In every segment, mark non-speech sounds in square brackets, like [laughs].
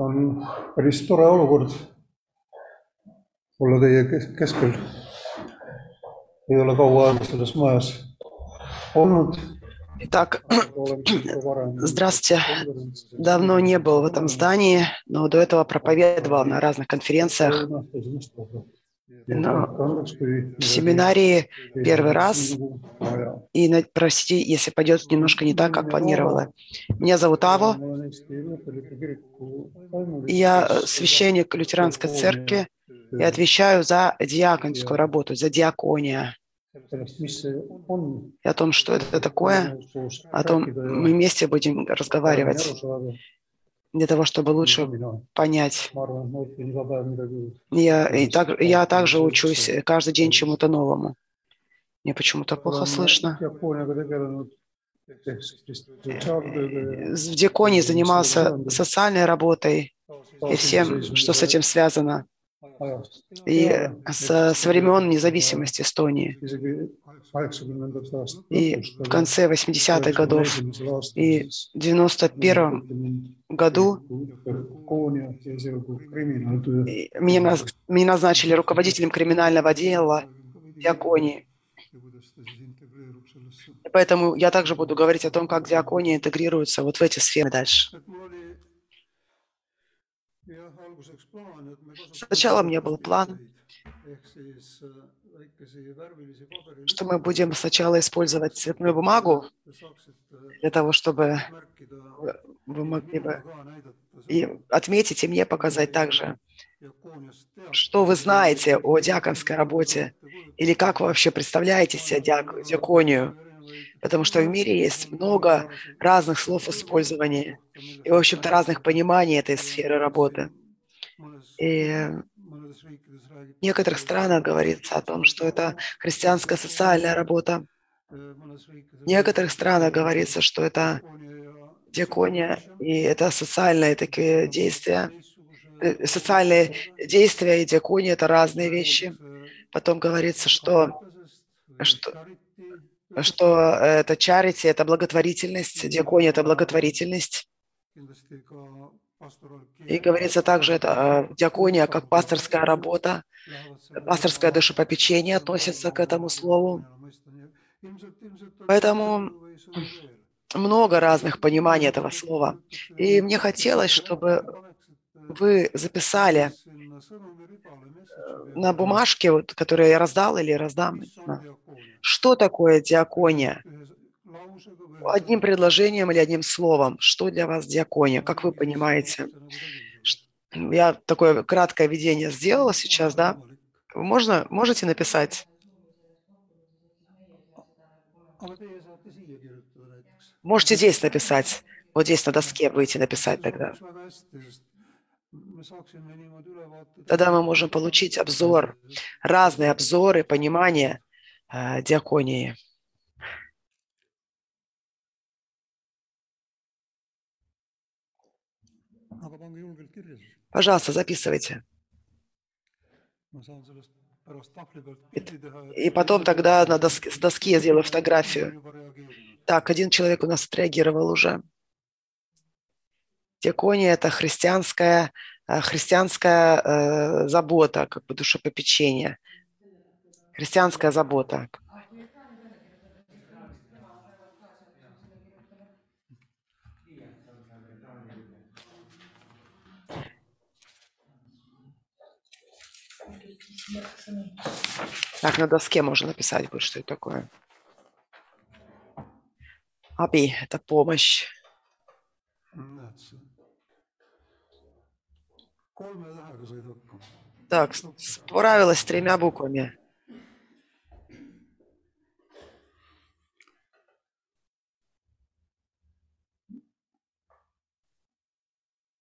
on päris tore olukord olla teie kes- keskel. ei ole kaua aega selles majas olnud. Итак, здравствуйте. Давно не был в этом здании, но до этого проповедовал на разных конференциях. Но В семинарии первый раз, и простите, если пойдет немножко не так, как планировала. Меня зовут Аво, я э, священник лютеранской церкви и отвечаю за диаконскую работу, за диакония. И о том, что это такое, о том мы вместе будем разговаривать для того, чтобы лучше понять. Я, и так, я также учусь каждый день чему-то новому. Мне почему-то плохо слышно. В Диконе занимался социальной работой и всем, что с этим связано. И со, со времен независимости Эстонии. И в конце 80-х годов и в 91 году меня, меня назначили руководителем криминального отдела диаконии. Поэтому я также буду говорить о том, как диакония интегрируется вот в эти сферы дальше. Сначала у меня был план, что мы будем сначала использовать цветную бумагу для того, чтобы вы могли бы и отметить и мне показать также, что вы знаете о диаконской работе или как вы вообще представляете диак- диаконию. Потому что в мире есть много разных слов использования и, в общем-то, разных пониманий этой сферы работы. И в некоторых странах говорится о том, что это христианская социальная работа. В некоторых странах говорится, что это диакония, и это социальные такие действия. Э, Социальные действия и диакония – это разные вещи. Потом говорится, что, что, что это charity, это благотворительность, диакония – это благотворительность. И говорится также, это э, диакония как пасторская работа, пасторское душепопечение относится к этому слову. Поэтому много разных пониманий этого слова. И мне хотелось, чтобы вы записали на бумажке, вот, которую я раздал или раздам, что такое диакония? Одним предложением или одним словом. Что для вас диакония? Как вы понимаете? Я такое краткое введение сделала сейчас, да? Можно, можете написать? Можете здесь написать. Вот здесь на доске будете написать тогда. Тогда мы можем получить обзор, разные обзоры, понимание э, диаконии. aga pange julgelt kirja siis. Пожалуйста, записывайте. ma saan sellest pärast tahvli pealt Et- pildi teha. И потом тогда на доске, с доски я сделаю фотографию. Так, один человек у нас отреагировал уже. Диакония – это христианская, э, христианская э, забота, как бы душепопечение. Христианская забота. Так, на доске можно написать будет, что это такое. Аби – это помощь. Так, справилась с тремя буквами.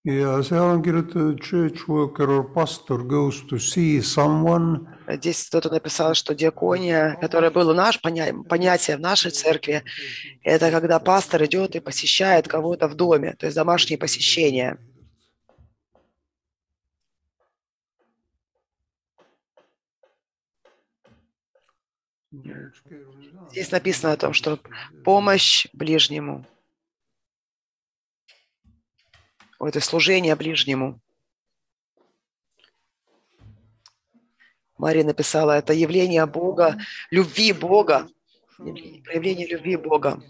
Ja seal on kirjutatud church worker or pastor goes to see someone Здесь кто-то написал, что диакония, которое было поня- понятие в нашей церкви, это когда пастор идет и посещает кого-то в доме, то есть домашние посещения. Здесь написано о том, что помощь ближнему. Это служение ближнему. Мария написала, это явление Бога, любви Бога, проявление любви Бога.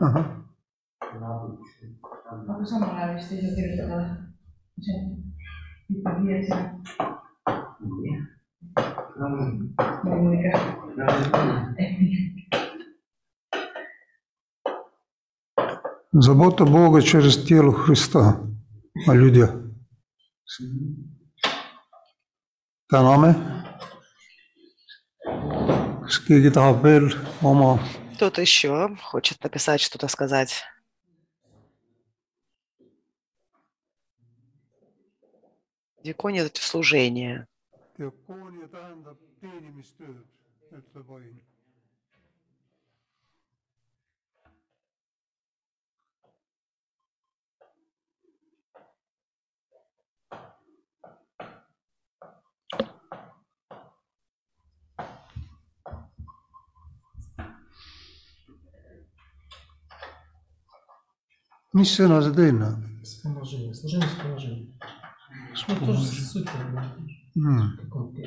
ehk Aga samal ajal vist ei saa kirjutada see on ikkagi ees ja. nagu ikka. Забота Бога через тело Христа о людях. täname. Кто-то еще хочет написать, что-то сказать. Диакония – это служение. mis sõna see teine on Вспоможение. Служение. Ну, тоже суть как бы, mm.? какого-то.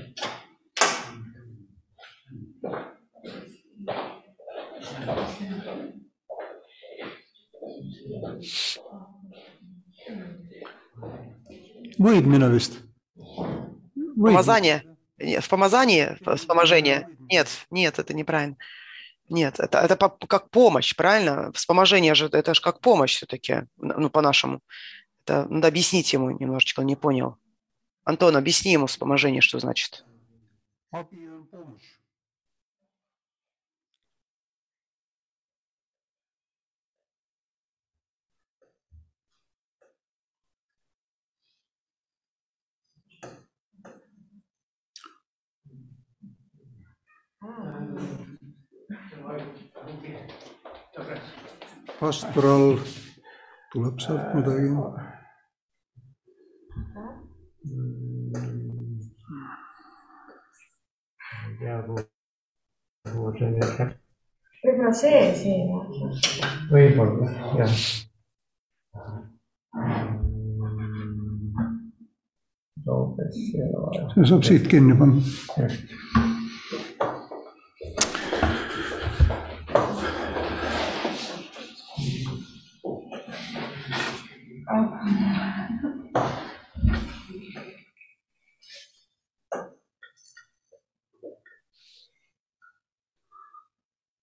võidmine vist. Помазание. Нет, в помазании, в вспоможение. Нет, нет, это неправильно. Нет, это, это как помощь, правильно? Вспоможение же, это же как помощь все-таки, ну, по-нашему. Это надо объяснить ему немножечко, он не понял. Антон, объясни ему вспоможение, что значит. помощь. pastoral tuleb sealt midagi. ma ei tea, kuhu, kuhu see nüüd läks. võib-olla see siin. võib-olla, jah. see saab siit kinni panna.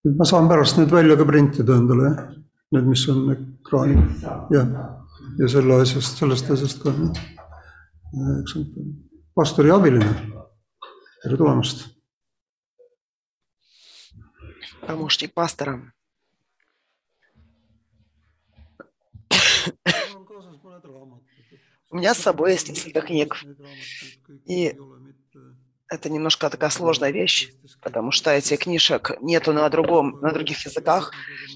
just. ma saan pärast need välja ka printida endale? Need, mis on ekraanil, jah. ja selle asjast, sellest asjast ka. pastori abiline, tere tulemast. Помощник пастора. У меня с собой есть несколько книг. И это немножко такая сложная вещь, потому что этих книжек нету на другом, на других языках,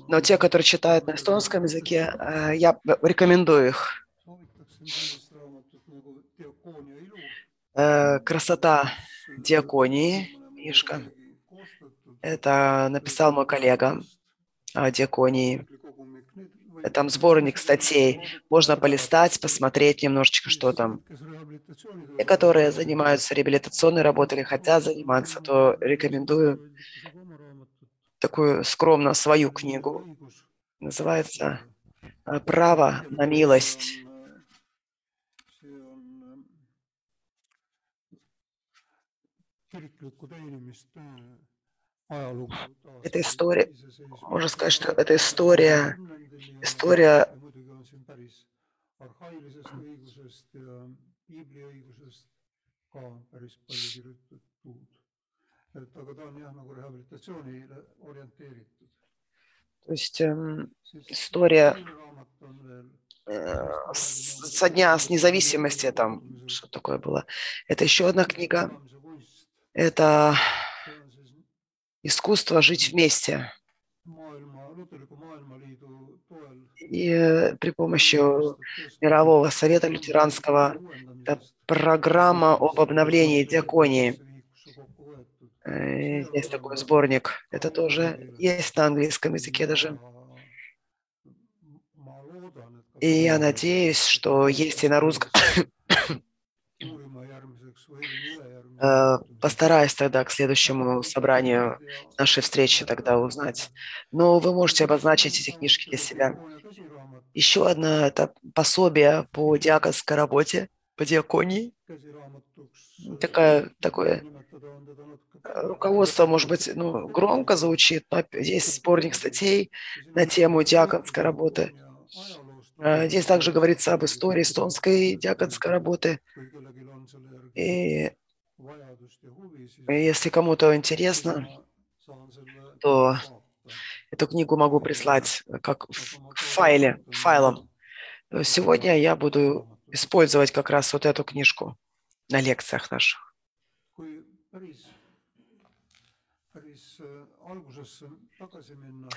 но те, которые читают на эстонском языке, э, я рекомендую их. Э, «Красота диаконии», книжка. Это написал мой коллега о диаконии. Там сборник статей. Можно полистать, посмотреть немножечко, что там. Те, которые занимаются реабилитационной работой или хотят заниматься, то рекомендую такую скромно свою книгу. Называется «Право на милость». Это история, можно сказать, что это история, история. То есть эм, история э, со дня с независимости, там, что такое было. Это еще одна книга. Это искусство жить вместе. И э, при помощи мирового совета лютеранского это программа об обновлении диаконии. Э, Есть такой сборник. Это тоже есть на английском языке даже. И я надеюсь, что есть и на русском. Э, Постараюсь тогда к следующему собранию нашей встречи тогда узнать. Но вы можете обозначить эти книжки для себя. Еще одно это пособие по диаконской работе, по диаконии. Такая, такое э, руководство, может быть, ну, громко звучит, но есть сборник статей на тему диаконской работы. Э, Здесь также говорится об истории эстонской диаконской работы. И если кому-то интересно, то эту книгу могу прислать как в файле, файлом. Сегодня я буду использовать как раз вот эту книжку на лекциях наших.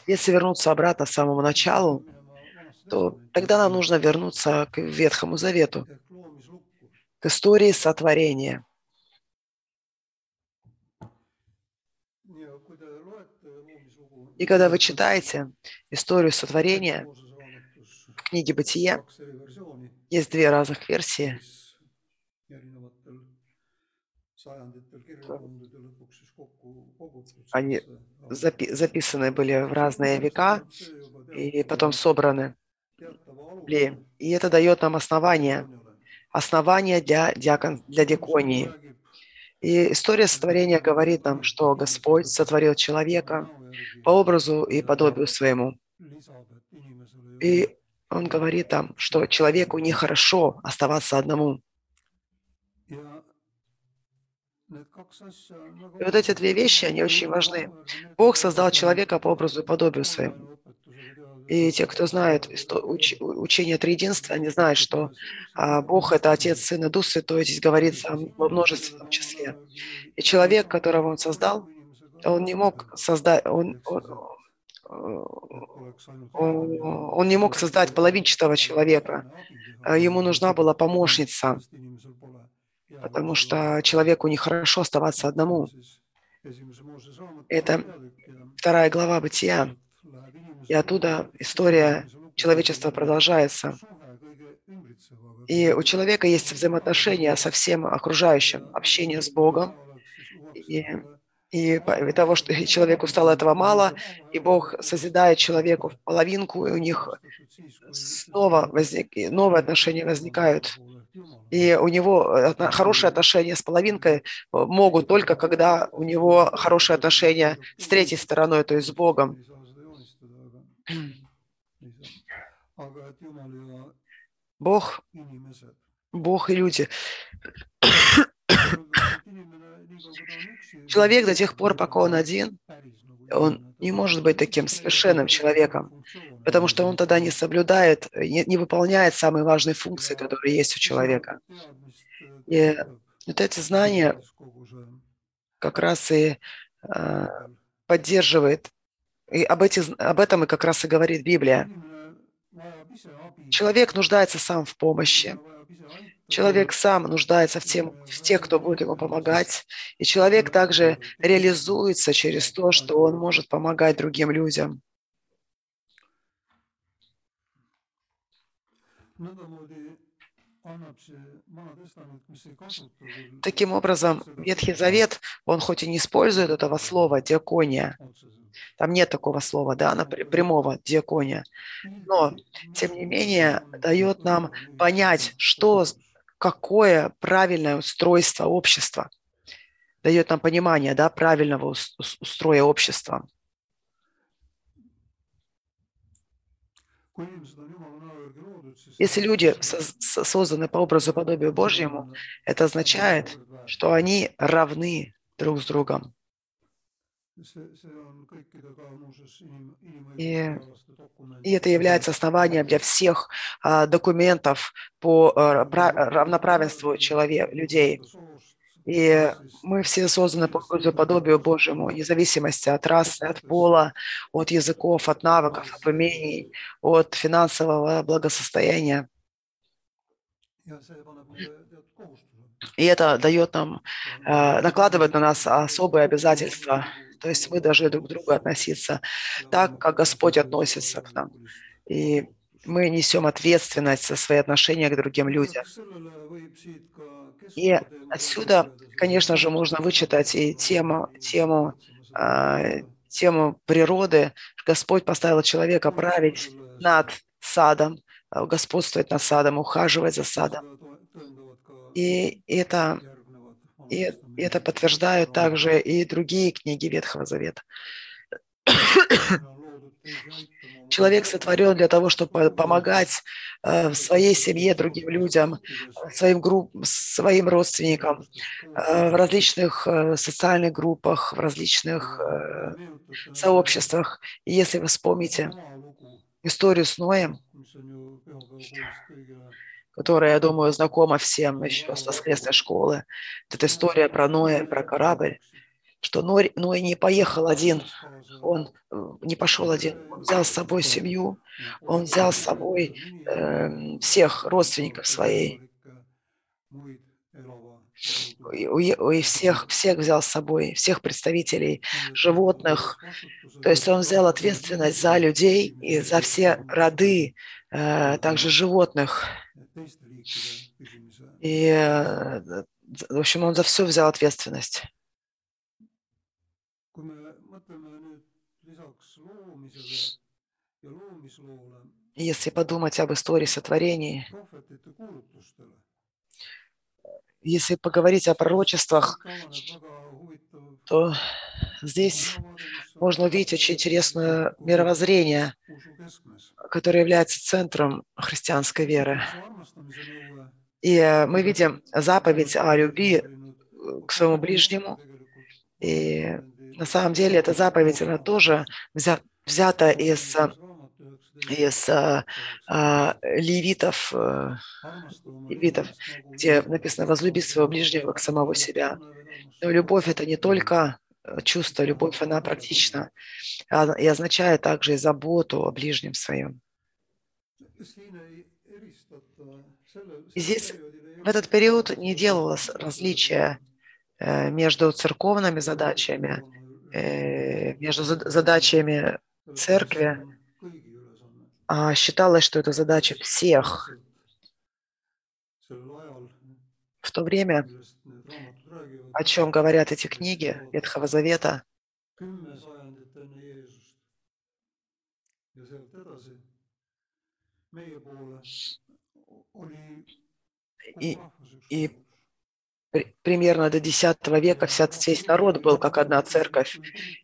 Если вернуться обратно к самому началу, то тогда нам нужно вернуться к Ветхому Завету, к истории сотворения. И когда вы читаете историю сотворения в книге «Бытие», есть две разных версии. Они запи- записаны были в разные века и потом собраны. И это дает нам основание, основание для, диакон, для диаконии. И история сотворения говорит нам, что Господь сотворил человека по образу и подобию своему. И он говорит там, что человеку нехорошо оставаться одному. И вот эти две вещи, они очень важны. Бог создал человека по образу и подобию своему. И те, кто знает уч, учение триединства, они знают, что а, Бог – это Отец, Сын и Дух Святой, здесь говорится во множественном числе. И человек, которого Он создал, он не мог создать, он, он, он, не мог создать половинчатого человека. Ему нужна была помощница, потому что человеку нехорошо оставаться одному. Это вторая глава Бытия. И оттуда история человечества продолжается. И у человека есть взаимоотношения со всем окружающим, общение с Богом. И, и из того, что [laughs] человеку стало этого мало, и Бог созидает человеку в половинку, и у них снова возник, новые отношения возникают. И у него хорошие отношения с половинкой могут только, когда у него хорошие отношения с третьей стороной, то есть с Богом. [clears throat] Бог, Бог и люди. [coughs] Человек до тех пор, пока он один, он не может быть таким совершенным человеком, потому что он тогда не соблюдает, не, не выполняет самые важные функции, которые есть у человека. И вот эти знания как раз и э, поддерживает, и об, эти, об этом и как раз и говорит Библия. Человек нуждается сам в помощи. Человек сам нуждается в, тем, в тех, кто будет ему помогать. И человек также реализуется через то, что он может помогать другим людям. Таким образом, Ветхий Завет, он хоть и не использует этого слова «диакония», там нет такого слова, да, прямого диакония, но, тем не менее, дает нам понять, что, какое правильное устройство общества, дает нам понимание, да, правильного устроя общества. Если люди созданы по образу и подобию Божьему, это означает, что они равны друг с другом. И, и это является основанием для всех а, документов по а, равноправенству человек, людей. И мы все созданы по подобию Божьему, вне зависимости от расы, от пола, от языков, от навыков, от умений, от финансового благосостояния. И это дает нам, э, накладывает на нас особые обязательства. То есть мы должны друг к другу относиться так, как Господь относится к нам. И мы несем ответственность за свои отношения к другим людям. И отсюда, конечно же, можно вычитать и тему, тему, э, тему природы. Господь поставил человека править над садом, э, господствовать над садом, ухаживать за садом. И это, и это подтверждают также и другие книги Ветхого Завета. Человек сотворен для того, чтобы помогать э, в своей семье другим людям, своим, групп, своим родственникам, э, в различных э, социальных группах, в различных э, сообществах. И если вы вспомните историю с Ноем, которая, я думаю, знакома всем еще с воскресной школы, это история про Ноя, про корабль, что Ной, Ной не поехал один, он э, не пошел один, он взял с собой семью, он взял с собой э, всех родственников своей, и, и- всех, всех взял с собой, всех представителей животных. То есть он взял ответственность за людей и за все роды, э, также животных. И, э, в общем, он за все взял ответственность. kui me mõtleme nüüd lisaks loomisele ja loomisloole Если подумать об истории kuulutustele, если поговорить о пророчествах, то здесь можно увидеть очень интересное мировоззрение, которое является центром христианской веры. И э, мы видим заповедь о любви к своему ближнему. И на самом деле эта заповедь, она тоже взя- взята из, э, из э, э, левитов, э, левитов, где написано «возлюби своего ближнего как самого себя». Но любовь – это не только э, чувство, любовь, она практична и означает также и заботу о ближнем своем. И здесь В этот период не делалось различия э, между церковными задачами, э, между зад- задачами церкви, а считалось, что это задача всех. В то время, о чем говорят эти книги Ветхого Завета, и, и примерно до X века вся, весь народ был как одна церковь,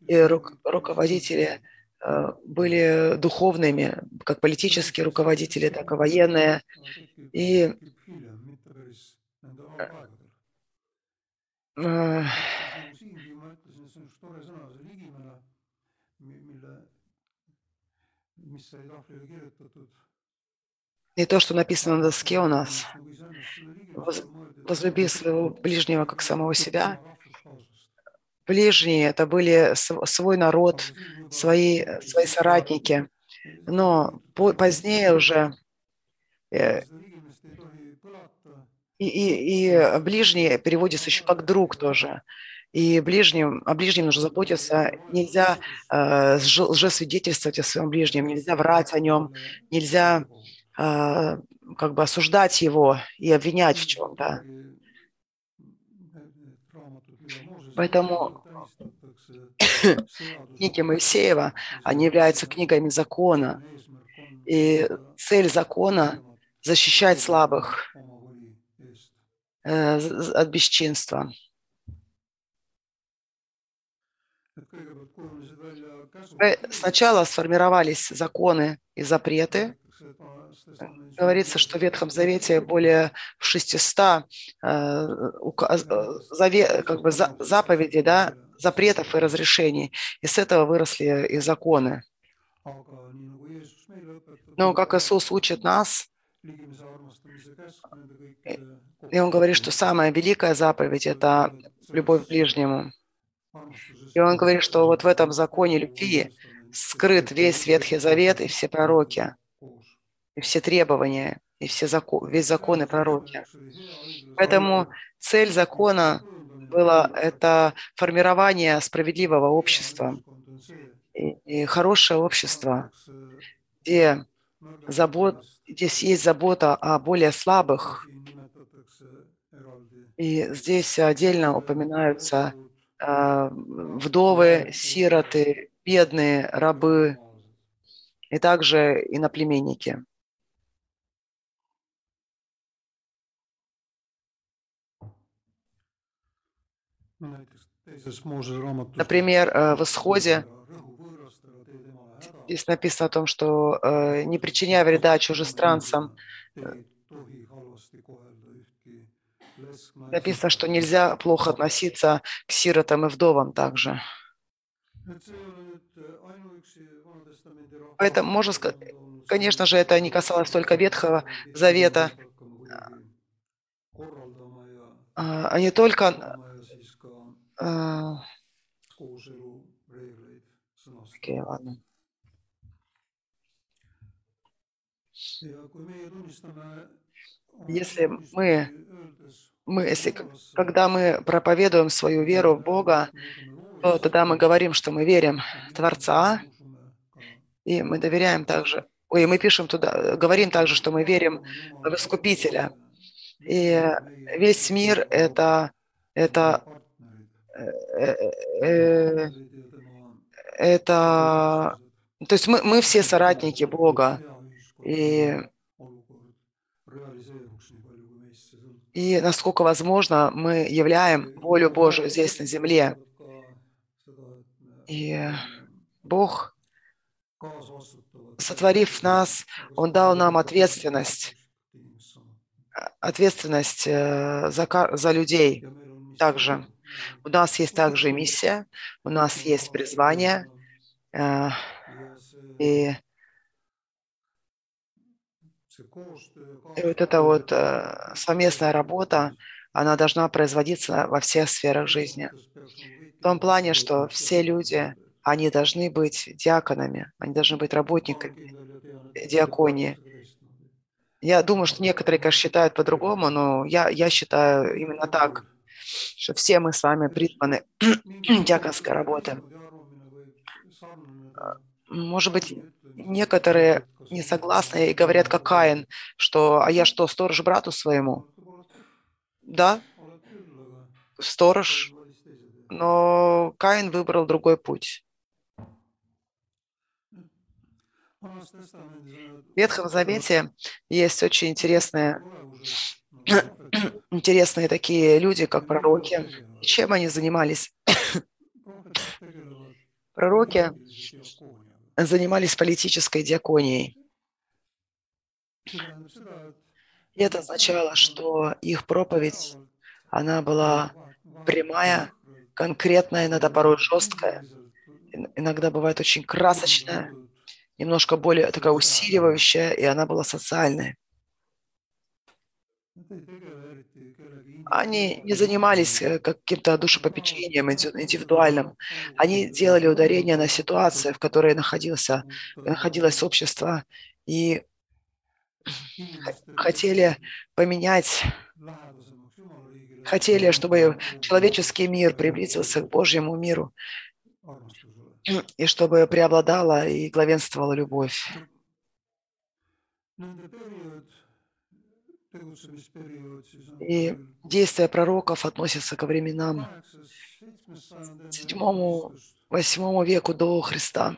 и ру- руководители э, были духовными, как политические руководители, так и военные. и- siingi ma ütlesin, see on üks tore sõna, see ligimene, mille, mis sai tahvlile kirjutatud. И то, что написано на доске у нас, Воз- возлюби своего ближнего как самого себя. Ближние – это были св- свой народ, свои, свои соратники. Но по- позднее уже э, и, и, и ближний переводится еще как друг тоже. И ближним, о ближнем нужно заботиться. Нельзя э, лже- лжесвидетельствовать о своем ближнем, нельзя врать о нем, нельзя э, как бы осуждать его и обвинять в чем-то. Поэтому [coughs] Книги Моисеева, они являются книгами закона. И цель закона – защищать слабых от бесчинства. Э, Сначала сформировались законы и запреты. Говорится, что в Ветхом Завете более 600 э, э, как бы за- заповедей, да, запретов и разрешений. И с этого выросли и законы. Но, как Иисус учит нас, И он говорит, что самая великая заповедь – это любовь к ближнему. И он говорит, что вот в этом законе любви скрыт весь Ветхий Завет и все пророки, и все требования, и все закон, весь закон и пророки. Поэтому цель закона была это формирование справедливого общества и, и хорошее общество, где забот, здесь есть забота о более слабых, и здесь отдельно упоминаются э, вдовы, сироты, бедные, рабы и также иноплеменники. Например, э, в Исходе здесь написано о том, что э, не причиняя вреда чужестранцам, написано, что нельзя плохо относиться к сиротам и вдовам также. Поэтому можно сказать, конечно же, это не касалось только Ветхого Завета, а, а не только а, Окей, ладно. Если мы, мы если, когда мы проповедуем свою веру в Бога, то тогда мы говорим, что мы верим Творца, и мы доверяем также, ой, мы пишем туда, говорим также, что мы верим в Искупителя. И весь мир – это, это, э, э, это, то есть мы, мы все соратники Бога. И, и насколько возможно, мы являем волю Божию здесь на земле. И Бог, сотворив нас, Он дал нам ответственность, ответственность э, за, за людей также. У нас есть также миссия, у нас есть призвание, э, и и вот эта вот э, совместная работа, она должна производиться во всех сферах жизни. В том плане, что все люди, они должны быть диаконами, они должны быть работниками диаконии. Я думаю, что некоторые, конечно, считают по-другому, но я, я считаю именно так, что все мы с вами призваны [clears throat] диаконской работы. Может быть, некоторые не согласны и говорят, как Каин, что «а я что, сторож брату своему?» Да, сторож, но Каин выбрал другой путь. В Ветхом Завете есть очень интересные, [clears throat] интересные такие люди, как пророки. Чем они занимались? [clears throat] Пророки занимались политической диаконией. И это означало, что их проповедь, она была прямая, конкретная, иногда порой жесткая, иногда бывает очень красочная, немножко более такая усиливающая, и она была социальная. Они не занимались э, каким-то душепопечением индивидуальным. Они делали ударение на ситуации, в которой находился, находилось общество, и хотели поменять, хотели, чтобы человеческий мир приблизился к Божьему миру, и чтобы преобладала и главенствовала любовь. И действия пророков относятся ко временам седьмому, восьмому веку до Христа,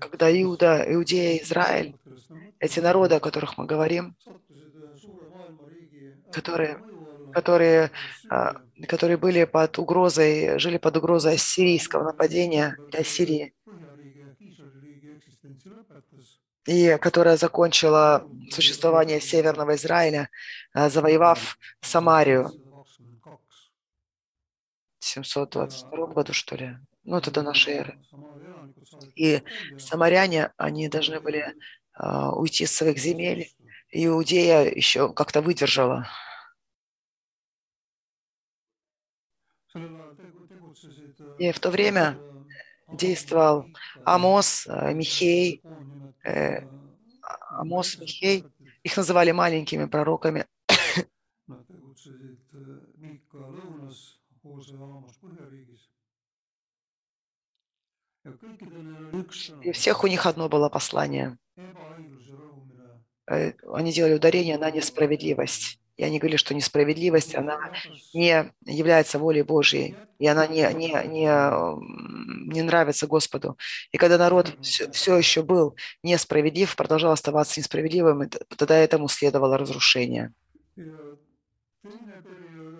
когда Иуда, Иудея Израиль, эти народы, о которых мы говорим, которые, которые, а, которые были под угрозой, жили под угрозой ассирийского нападения для и которая закончила существование Северного Израиля, а, завоевав Самарию в 722 году, что ли. Ну, это до нашей эры. И самаряне, они должны были а, уйти с своих земель. Иудея еще как-то выдержала. И в то время действовал Амос, э, Михей, Амос, Михей. Их называли маленькими пророками. И всех у них одно было послание. Э, Они делали ударение на несправедливость. И они говорили, что несправедливость, она не является волей Божьей, и она не, не, не, не нравится Господу. И когда народ все, все еще был несправедлив, продолжал оставаться несправедливым, тогда этому следовало разрушение.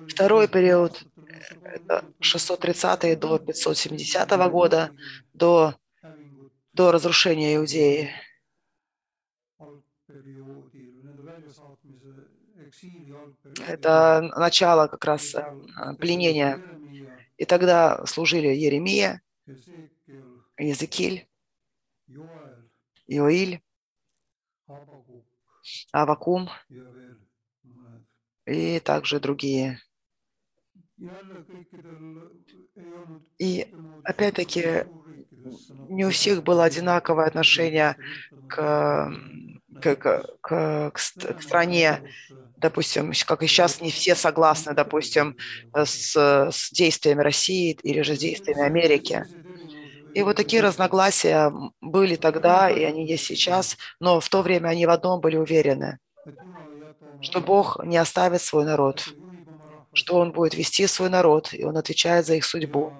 Второй период – это 630 до 570 года, до, до разрушения Иудеи. Это начало как раз э, пленения. И тогда служили Еремия, Иезекииль, Иоиль, Авакум и также другие. И опять-таки, не у всех было одинаковое отношение к, к, к, к, к ст- к стране. Допустим, как и сейчас не все согласны, допустим, с, с действиями России или же с действиями Америки. И вот такие разногласия были тогда, и они есть сейчас, но в то время они в одном были уверены, что Бог не оставит свой народ, что Он будет вести свой народ, и Он отвечает за их судьбу.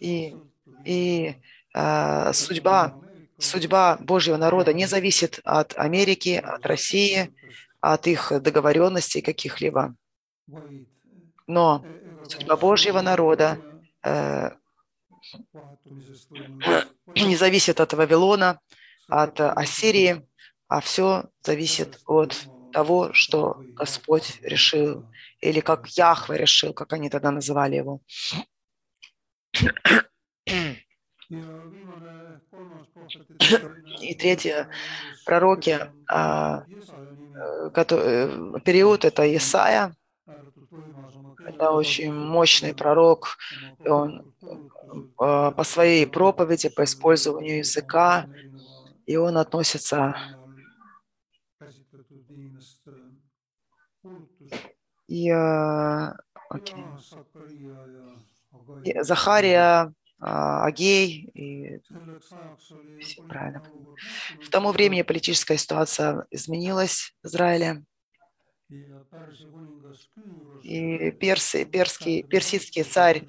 И, и а, судьба, судьба Божьего народа не зависит от Америки, от России, от их договоренностей каких-либо. Но судьба Божьего народа э, не зависит от Вавилона, от Ассирии, а все зависит от того, что Господь решил, или как Яхве решил, как они тогда называли его. И третье, пророки, а, э, кото- э, период это Исаия, это очень мощный пророк, он э, по своей проповеди, по использованию языка, и он относится и, э, окей. И Захария, Агей, и все правильно. В тому времени политическая ситуация изменилась в Израиле, и персы, перский, персидский царь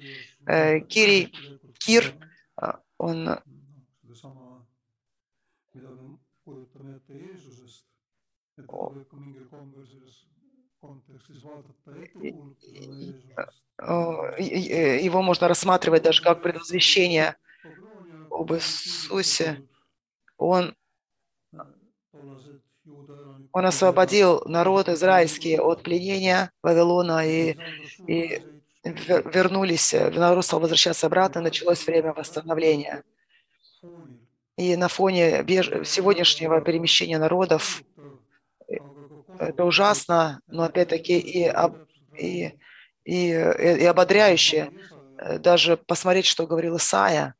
э, Кирий, Кир, а, он его можно рассматривать даже как предвозвещение об Иисусе. Он, он освободил народ израильский от пленения Вавилона, и и вер- вернулись, э, народ стал возвращаться обратно, началось время восстановления. И на фоне сегодняшнего перемещения народов это ужасно, но опять-таки и, и, и, и ободряюще э, даже посмотреть, что говорил Исаия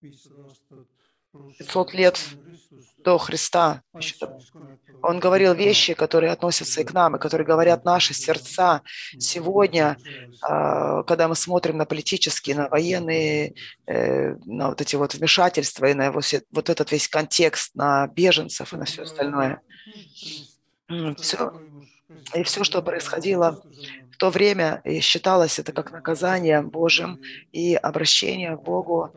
500 лет до Христа. Он говорил вещи, которые относятся и к нам, и которые говорят наши сердца. Сегодня, а, когда мы смотрим на политические, на военные, э, на вот эти вот вмешательства и на вот этот весь контекст, на беженцев и на все остальное. Все, и все, что происходило в то время, и считалось это как наказание Божьим и обращение к Богу.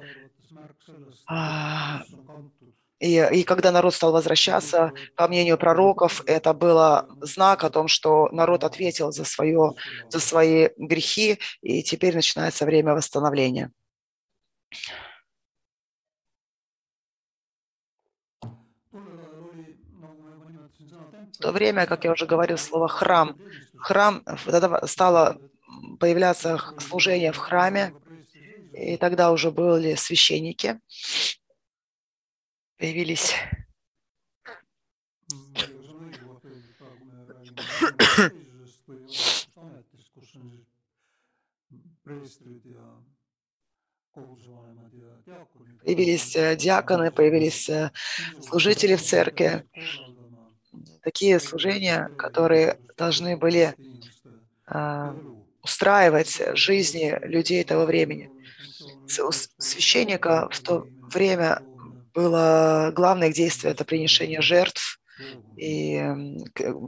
И, и когда народ стал возвращаться, по мнению пророков, это было знак о том, что народ ответил за, свое, за свои грехи, и теперь начинается время восстановления. В то время, как я уже говорил, слово «храм», храм, тогда стало появляться служение в храме, И тогда уже были священники, появились появились э, диаконы, появились э, служители в церкви. Такие служения, которые должны были а, устраивать жизни людей того времени. Священника в то время было главное действие – это принесение жертв. И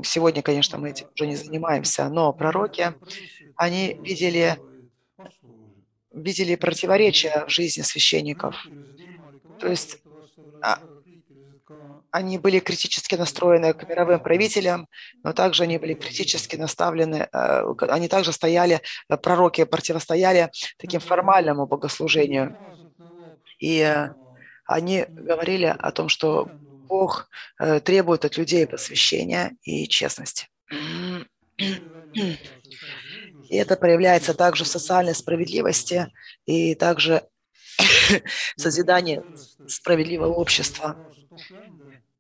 сегодня, конечно, мы этим уже не занимаемся, но пророки, они видели, видели противоречия в жизни священников. То есть а, они были критически настроены к мировым правителям, но также они были критически наставлены, э, они также стояли, э, пророки противостояли таким формальному богослужению. И э, они говорили о том, что Бог э, требует от людей посвящения и честности. И это проявляется также в социальной справедливости и также в созидании справедливого общества.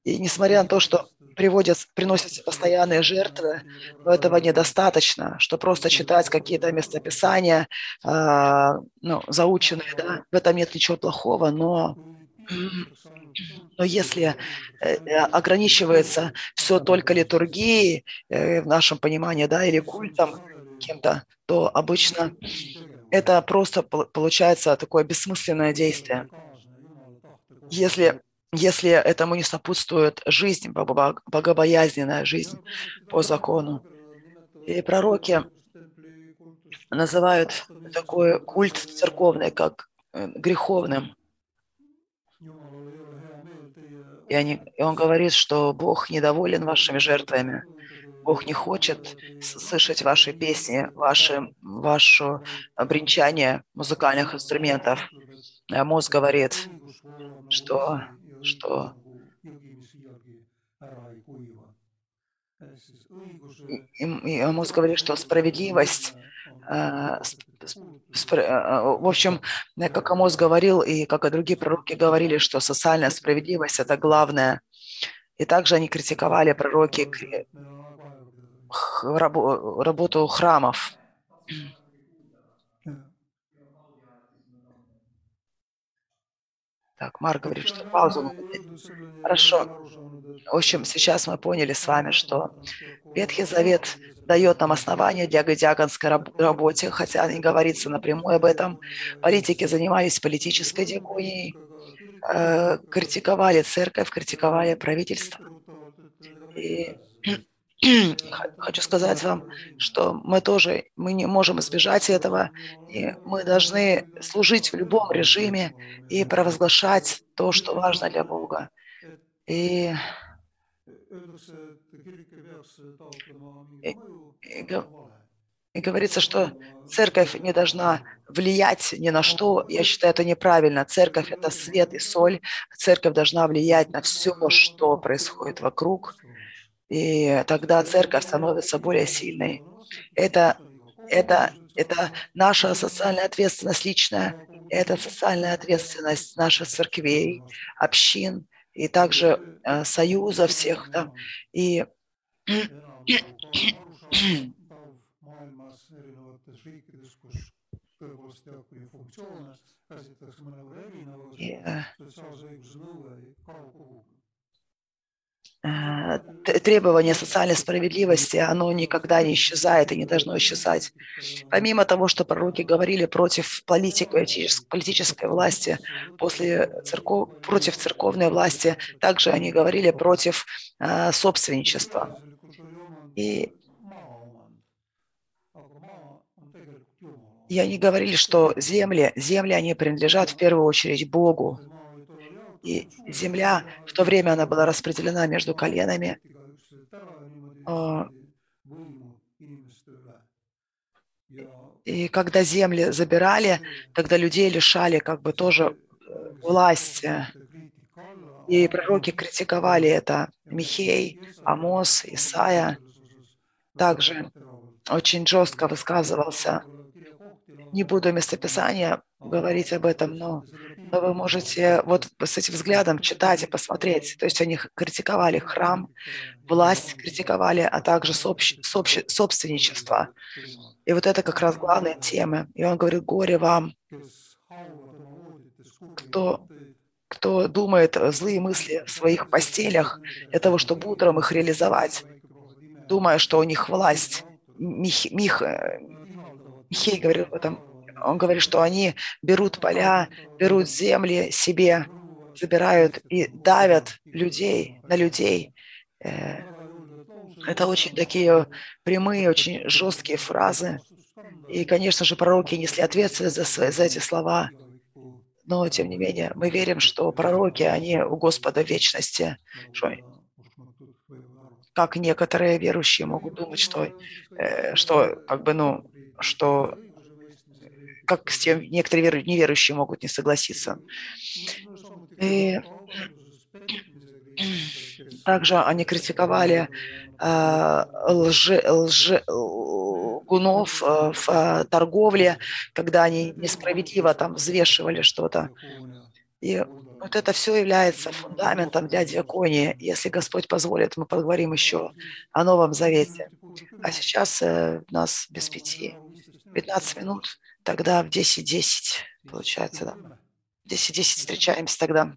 И несмотря на то, что приводят, приносят постоянные жертвы, но этого недостаточно, что просто читать какие-то местописания, а, ну, заученные, да, в этом нет ничего плохого, но, но если э, э, ограничивается все только литургией, э, в нашем понимании, да, или культом кем-то, то обычно это просто пол- получается такое бессмысленное действие. Если, если этому не сопутствует жизнь, богобо- богобоязненная жизнь по закону. И пророки называют такой культ церковный как греховным. И, они, и он говорит, что Бог недоволен вашими жертвами. Бог не хочет слышать ваши песни, ваши, ваше бренчание музыкальных инструментов. А мозг говорит, что, что и, и мозг говорит, что справедливость, э, э, в общем, э, как Амос говорил, и как и другие пророки говорили, что социальная справедливость – это главное. И также они критиковали пророки работу храмов. Так, Марк говорит, что паузу. Хорошо. В общем, сейчас мы поняли с вами, что Ветхий Завет дает нам основания для диаконской раб- работе, хотя не говорится напрямую об этом. Политики занимались политической диаконией, э, критиковали церковь, критиковали правительство. И [clears throat] хочу сказать вам, что мы тоже мы не можем избежать этого, и мы должны служить в любом режиме и провозглашать то, что важно для Бога. И говорится, что церковь не должна влиять ни на что. Я считаю, это неправильно. Церковь – это свет и соль. Церковь должна влиять на все, что происходит вокруг. И тогда церковь становится более сильной. Это, это, это наша социальная ответственность личная, это социальная ответственность наших церквей, общин и также э, союза всех. Да. И [clears throat] maailmas требование социальной справедливости, оно никогда не исчезает и не должно исчезать. Помимо того, что пророки говорили против политики, политической власти, после церков, против церковной власти, также они говорили против э, собственничества. И и они говорили, что земли, земли, они принадлежат в первую очередь Богу. И земля, в то время она была распределена между коленами. А, И когда земли забирали, тогда людей лишали как бы тоже э, власти. И пророки критиковали это. Михей, Амос, Исаия также очень жестко высказывался. Не буду местописания говорить об этом, но, но вы можете вот с этим взглядом читать и посмотреть. То есть они критиковали храм, власть критиковали, а также сообщ, сообщ, собственничество. И вот это как раз главные темы. И он говорит, горе вам, кто, кто думает злые мысли в своих постелях для того, чтобы утром их реализовать, думая, что у них власть. Мих, Мих, Михей говорил об этом. Он говорит, что они берут поля, берут земли себе, забирают и давят людей на людей. Э, это очень такие прямые, очень жесткие фразы. И, конечно же, пророки несли ответственность за, свои, за эти слова. Но, тем не менее, мы верим, что пророки, они у Господа вечности. Что, как некоторые верующие могут думать, что, э, что как бы, ну, что как с тем некоторые неверующие могут не согласиться. И также они критиковали э, лжи, лжи, гунов э, в э, торговле, когда они несправедливо там взвешивали что-то. И вот это все является фундаментом для диаконии. Если Господь позволит, мы поговорим еще о Новом Завете. А сейчас э, нас без пяти. 15 минут, тогда в 10.10, 10, получается, да. В 10.10 10 встречаемся тогда.